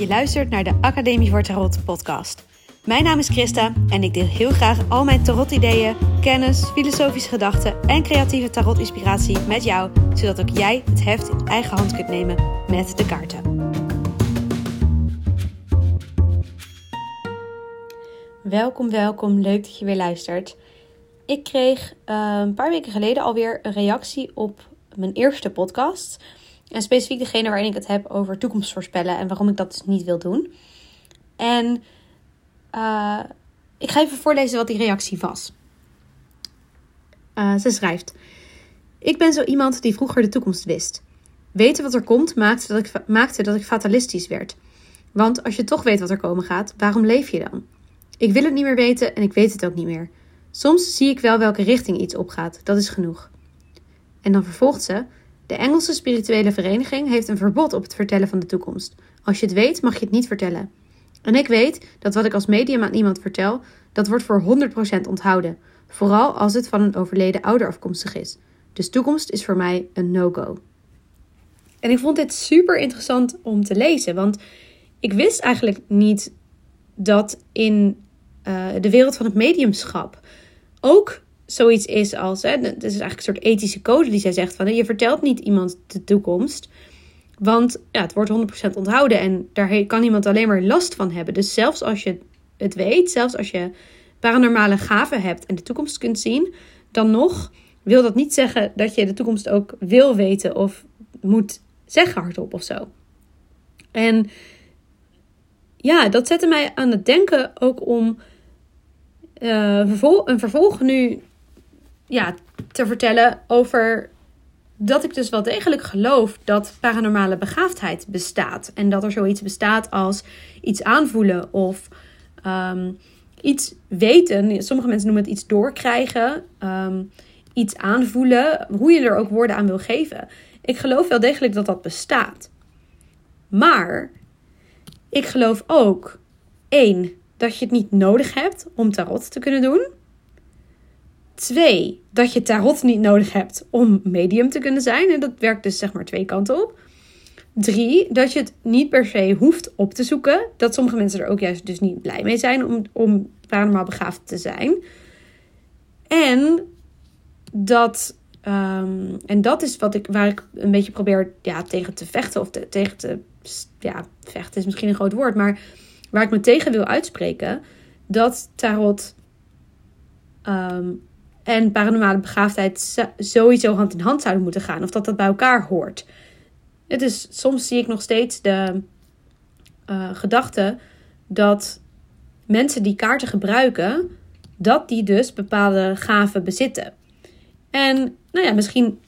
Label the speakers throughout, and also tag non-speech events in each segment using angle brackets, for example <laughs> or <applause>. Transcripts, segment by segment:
Speaker 1: Je luistert naar de Academie voor Tarot podcast. Mijn naam is Christa en ik deel heel graag al mijn tarot-ideeën, kennis, filosofische gedachten en creatieve tarot-inspiratie met jou, zodat ook jij het heft in eigen hand kunt nemen met de kaarten. Welkom, welkom. Leuk dat je weer luistert. Ik kreeg uh, een paar weken geleden alweer een reactie op mijn eerste podcast. En specifiek degene waarin ik het heb over toekomst voorspellen en waarom ik dat dus niet wil doen. En uh, ik ga even voorlezen wat die reactie was. Uh, ze schrijft: Ik ben zo iemand die vroeger de toekomst wist. Weten wat er komt maakte dat, ik, maakte dat ik fatalistisch werd. Want als je toch weet wat er komen gaat, waarom leef je dan? Ik wil het niet meer weten en ik weet het ook niet meer. Soms zie ik wel welke richting iets opgaat, dat is genoeg. En dan vervolgt ze: De Engelse spirituele vereniging heeft een verbod op het vertellen van de toekomst. Als je het weet, mag je het niet vertellen. En ik weet dat wat ik als medium aan iemand vertel, dat wordt voor 100% onthouden. Vooral als het van een overleden ouder afkomstig is. Dus toekomst is voor mij een no-go. En ik vond dit super interessant om te lezen, want ik wist eigenlijk niet dat in uh, de wereld van het mediumschap ook zoiets is als, hè, het is eigenlijk een soort ethische code die zij zegt van, je vertelt niet iemand de toekomst, want ja, het wordt 100% onthouden en daar kan iemand alleen maar last van hebben. Dus zelfs als je het weet, zelfs als je paranormale gaven hebt en de toekomst kunt zien, dan nog wil dat niet zeggen dat je de toekomst ook wil weten of moet zeggen hardop of zo. En ja, dat zette mij aan het denken ook om uh, een vervolg nu ja, te vertellen over dat ik dus wel degelijk geloof dat paranormale begaafdheid bestaat. En dat er zoiets bestaat als iets aanvoelen of um, iets weten. Sommige mensen noemen het iets doorkrijgen, um, iets aanvoelen, hoe je er ook woorden aan wil geven. Ik geloof wel degelijk dat dat bestaat. Maar ik geloof ook, één, dat je het niet nodig hebt om tarot te kunnen doen. Twee, dat je tarot niet nodig hebt om medium te kunnen zijn. En dat werkt dus zeg maar twee kanten op. Drie, dat je het niet per se hoeft op te zoeken. Dat sommige mensen er ook juist dus niet blij mee zijn om, om paranormaal begaafd te zijn. En dat, um, en dat is wat ik, waar ik een beetje probeer ja, tegen te vechten. Of te, tegen te, ja, vechten is misschien een groot woord. Maar waar ik me tegen wil uitspreken. Dat tarot um, en paranormale begaafdheid sowieso hand in hand zouden moeten gaan. Of dat dat bij elkaar hoort. Het is, soms zie ik nog steeds de uh, gedachte dat mensen die kaarten gebruiken, dat die dus bepaalde gaven bezitten. En nou ja, misschien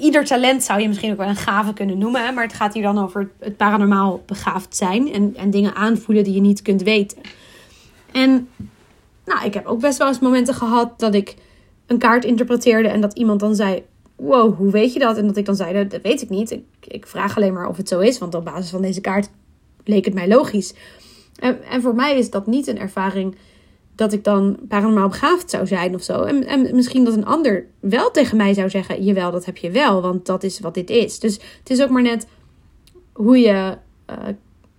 Speaker 1: ieder talent zou je misschien ook wel een gave kunnen noemen. Maar het gaat hier dan over het paranormaal begaafd zijn en, en dingen aanvoelen die je niet kunt weten. En nou, ik heb ook best wel eens momenten gehad dat ik een kaart interpreteerde en dat iemand dan zei: Wow, hoe weet je dat? En dat ik dan zei: Dat weet ik niet. Ik, ik vraag alleen maar of het zo is, want op basis van deze kaart leek het mij logisch. En, en voor mij is dat niet een ervaring dat ik dan paranormaal begaafd zou zijn of zo. En, en misschien dat een ander wel tegen mij zou zeggen: Jawel, dat heb je wel, want dat is wat dit is. Dus het is ook maar net hoe je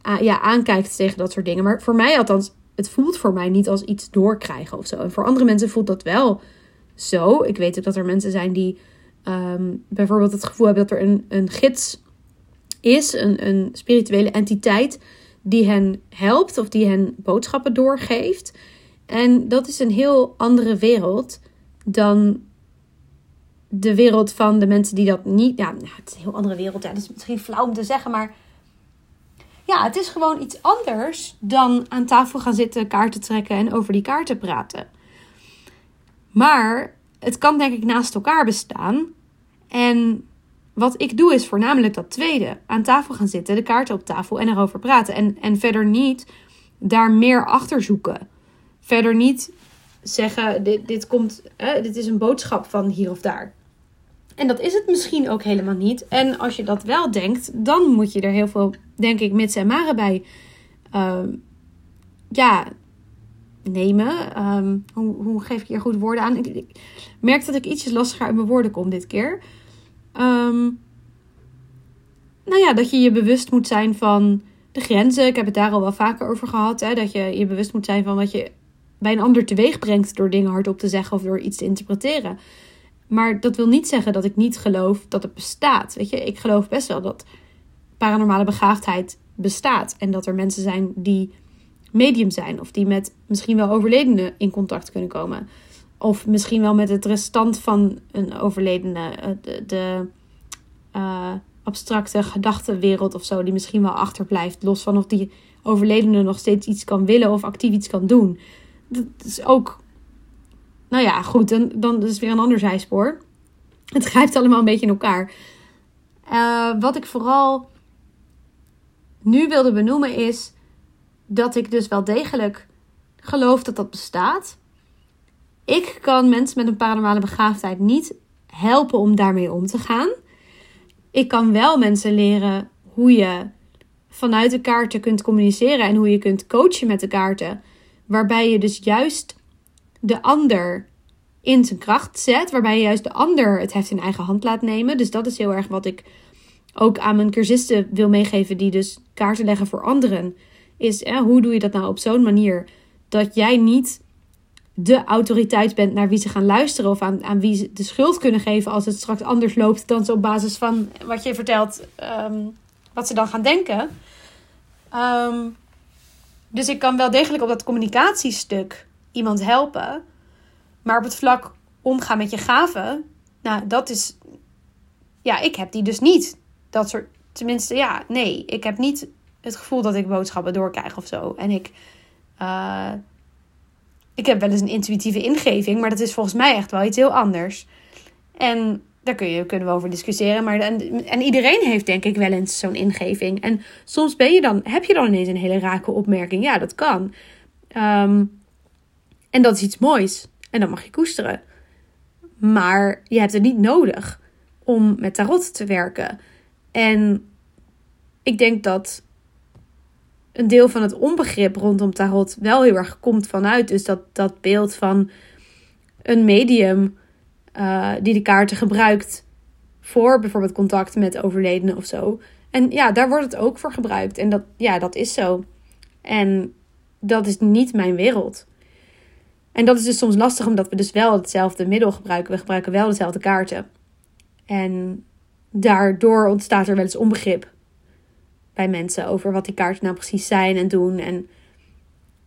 Speaker 1: uh, ja, aankijkt tegen dat soort dingen. Maar voor mij althans het voelt voor mij niet als iets doorkrijgen of zo. En voor andere mensen voelt dat wel zo. Ik weet ook dat er mensen zijn die ehm, bijvoorbeeld het gevoel hebben dat er een, een gids is, een, een spirituele entiteit die hen helpt of die hen boodschappen doorgeeft. En dat is een heel andere wereld dan de wereld van de mensen die dat niet. Ja, het is een heel andere wereld. Ja, dat is misschien flauw om te zeggen, maar ja, het is gewoon iets anders dan aan tafel gaan zitten, kaarten trekken en over die kaarten praten. Maar het kan denk ik naast elkaar bestaan. En wat ik doe is voornamelijk dat tweede. Aan tafel gaan zitten, de kaarten op tafel en erover praten. En, en verder niet daar meer achter zoeken. Verder niet zeggen, dit, dit, komt, dit is een boodschap van hier of daar. En dat is het misschien ook helemaal niet. En als je dat wel denkt, dan moet je er heel veel, denk ik, mits en maren bij uh, ja, nemen. Um, hoe, hoe, geef ik hier goed woorden aan? Ik, merk dat ik ietsjes lastiger uit mijn woorden kom dit keer. Um, nou ja, dat je je bewust moet zijn van de grenzen. Ik heb het daar al wel vaker over gehad. Hè, dat je je bewust moet zijn van wat je bij een ander teweeg brengt door dingen hardop te zeggen of door iets te interpreteren. Maar dat wil niet zeggen dat ik niet geloof dat het bestaat. Weet je, ik geloof best wel dat paranormale begaafdheid bestaat. En dat er mensen zijn die medium zijn. Of die met misschien wel overledenen in contact kunnen komen. Of misschien wel met het restant van een overledene. Eh, de, uh, abstracte gedachtenwereld of zo. Die misschien wel achterblijft. Los van of die overledene nog steeds iets kan willen of actief iets kan doen. Dat is ook. Nou ja, goed. Dan, dan is weer een ander zijspoor. Het grijpt allemaal een beetje in elkaar. Uh, wat ik vooral nu wilde benoemen is dat ik dus wel degelijk geloof dat dat bestaat. Ik kan mensen met een paranormale begaafdheid niet helpen om daarmee om te gaan. Ik kan wel mensen leren hoe je vanuit de kaarten kunt communiceren en hoe je kunt coachen met de kaarten. Waarbij je dus juist de ander in zijn kracht zet. Waarbij je juist de ander het heft in eigen hand laat nemen. Dus dat is heel erg wat ik ook aan mijn cursisten wil meegeven. Die dus kaarten leggen voor anderen is hè, hoe doe je dat nou op zo'n manier dat jij niet de autoriteit bent naar wie ze gaan luisteren of aan, aan wie ze de schuld kunnen geven als het straks anders loopt dan ze op basis van wat je vertelt, ehm, wat ze dan gaan denken. Ehm, dus ik kan wel degelijk op dat communicatiestuk iemand helpen, maar op het vlak omgaan met je gaven, nou, dat is, ja, ik heb die dus niet. Dat soort, tenminste, ja, nee, ik heb niet het gevoel dat ik boodschappen doorkrijg of zo. En ik, uh, ik heb wel eens een intuïtieve ingeving, maar dat is volgens mij echt wel iets heel anders. En daar kun je, kunnen we over discussiëren. Maar en, en iedereen heeft denk ik wel eens zo'n ingeving. En soms ben je dan, heb je dan ineens een hele rake opmerking. Ja, dat kan. Um, en dat is iets moois. En dat mag je koesteren. Maar je hebt het niet nodig om met tarot te werken. En ik denk dat een deel van het onbegrip rondom tarot wel heel erg komt vanuit. Dus dat, dat beeld van een medium uh, die de kaarten gebruikt voor bijvoorbeeld contact met overledenen of zo. En ja, daar wordt het ook voor gebruikt. En dat, ja, dat is zo. En dat is niet mijn wereld. En dat is dus soms lastig omdat we dus wel hetzelfde middel gebruiken. We gebruiken wel dezelfde kaarten. En daardoor ontstaat er wel eens onbegrip bij mensen over wat die kaarten nou precies zijn en doen. En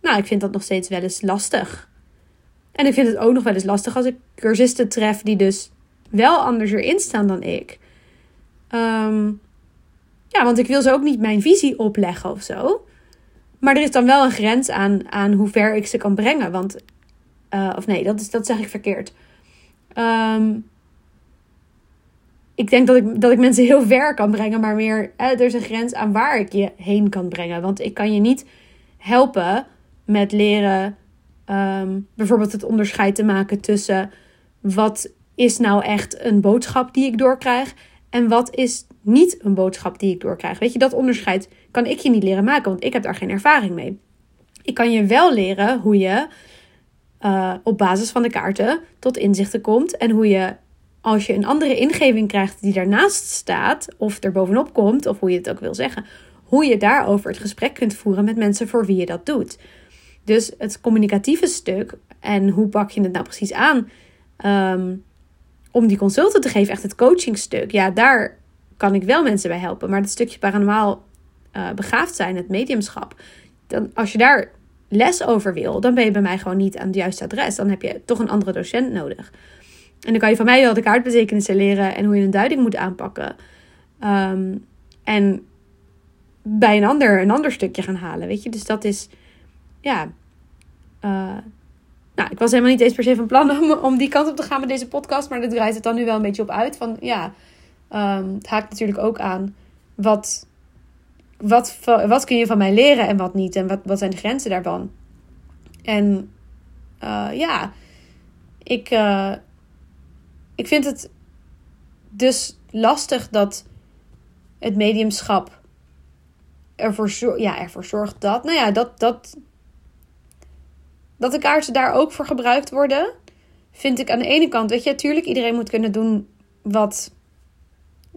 Speaker 1: nou, ik vind dat nog steeds wel eens lastig. En ik vind het ook nog wel eens lastig als ik cursisten tref die dus wel anders erin staan dan ik. Ehm, ja, want ik wil ze ook niet mijn visie opleggen of zo. Maar er is dan wel een grens aan, aan hoe ver ik ze kan brengen. Want, uh, of nee, dat, is, dat zeg ik verkeerd. Um, ik denk dat ik, dat ik mensen heel ver kan brengen, maar meer er is een grens aan waar ik je heen kan brengen. Want ik kan je niet helpen met leren ehm, bijvoorbeeld het onderscheid te maken tussen wat is nou echt een boodschap die ik doorkrijg en wat is niet een boodschap die ik doorkrijg. Weet je, dat onderscheid kan ik je niet leren maken, want ik heb daar geen ervaring mee. Ik kan je wel leren hoe je uh, op basis van de kaarten tot inzichten komt en hoe je als je een andere ingeving krijgt die daarnaast staat, of er bovenop komt, of hoe je het ook wil zeggen, hoe je daarover het gesprek kunt voeren met mensen voor wie je dat doet. Dus het communicatieve stuk en hoe pak je het nou precies aan ehm, om die consulten te geven, echt het coachingstuk, ja, daar kan ik wel mensen bij helpen. Maar het stukje paranormaal uh, begaafd zijn, het mediumschap, dan, als je daar les over wil, dan ben je bij mij gewoon niet aan het juiste adres. Dan heb je toch een andere docent nodig. En dan kan je van mij wel de kaartbetekenissen leren en hoe je een duiding moet aanpakken. Ehm, en bij een ander een ander stukje gaan halen, weet je. Dus dat is, ja. Uh, nou, ik was helemaal niet eens per se van plan om, om die kant op te gaan met deze podcast. Maar dat draait het dan nu wel een beetje op uit. Van ja, um, het haakt natuurlijk ook aan wat, wat, wat kun je van mij leren en wat niet. En wat, wat zijn de grenzen daarvan. En uh, ja, ik... Uh, ik vind het dus lastig dat het mediumschap ervoor, ja, ervoor zorgt dat, nou ja, dat, dat, dat de kaarten daar ook voor gebruikt worden. Vind ik aan de ene kant, weet je, natuurlijk, iedereen moet kunnen doen wat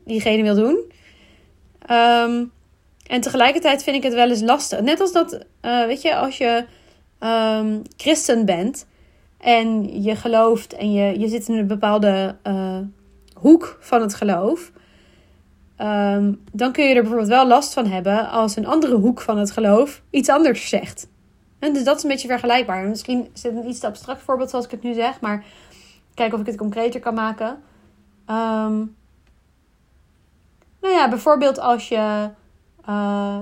Speaker 1: diegene wil doen. Um, En tegelijkertijd vind ik het wel eens lastig. Net als dat, eh, weet je, als je ehm, christen bent en je gelooft en je, je zit in een bepaalde uh, hoek van het geloof. Ehm, dan kun je er bijvoorbeeld wel last van hebben als een andere hoek van het geloof iets anders zegt. En dus dat is een beetje vergelijkbaar. Misschien is het een iets te abstract voorbeeld zoals ik het nu zeg, maar kijk of ik het concreter kan maken. Um, nou ja, bijvoorbeeld als je uh,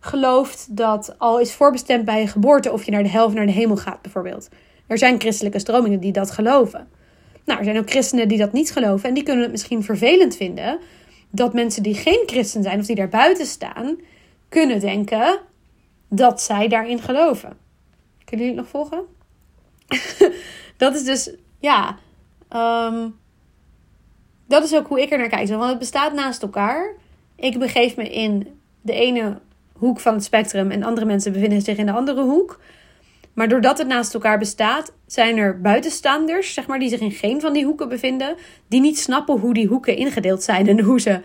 Speaker 1: gelooft dat al is voorbestemd bij je geboorte of je naar de hel of naar de hemel gaat, bijvoorbeeld. Er zijn christelijke stromingen die dat geloven. Nou, er zijn ook christenen die dat niet geloven en die kunnen het misschien vervelend vinden dat mensen die geen christen zijn of die daar buiten staan, kunnen denken dat zij daarin geloven. Kunnen jullie het nog volgen? <laughs> dat is dus, ja, um, dat is ook hoe ik er naar kijk. Want het bestaat naast elkaar. Ik begeef me in de ene hoek van het spectrum en andere mensen bevinden zich in de andere hoek. Maar doordat het naast elkaar bestaat, zijn er buitenstaanders, zeg maar, die zich in geen van die hoeken bevinden, die niet snappen hoe die hoeken ingedeeld zijn en hoe ze,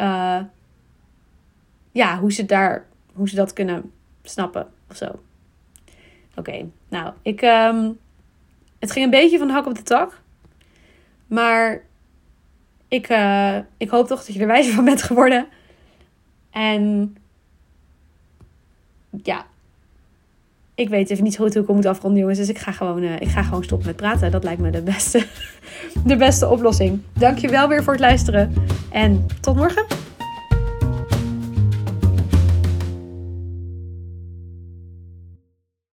Speaker 1: uh, ja, hoe ze daar, hoe ze dat kunnen snappen of zo. Oké, nou, ik, um, het ging een beetje van hak op de tak, maar ik, uh, ik hoop toch dat je er wijzer van bent geworden. En ja, ik weet even niet goed hoe ik het moet afronden, jongens. Dus ik ga gewoon, uh, ik ga gewoon stoppen met praten. Dat lijkt me de beste, <laughs> de beste oplossing. Dankjewel weer voor het luisteren. En tot morgen.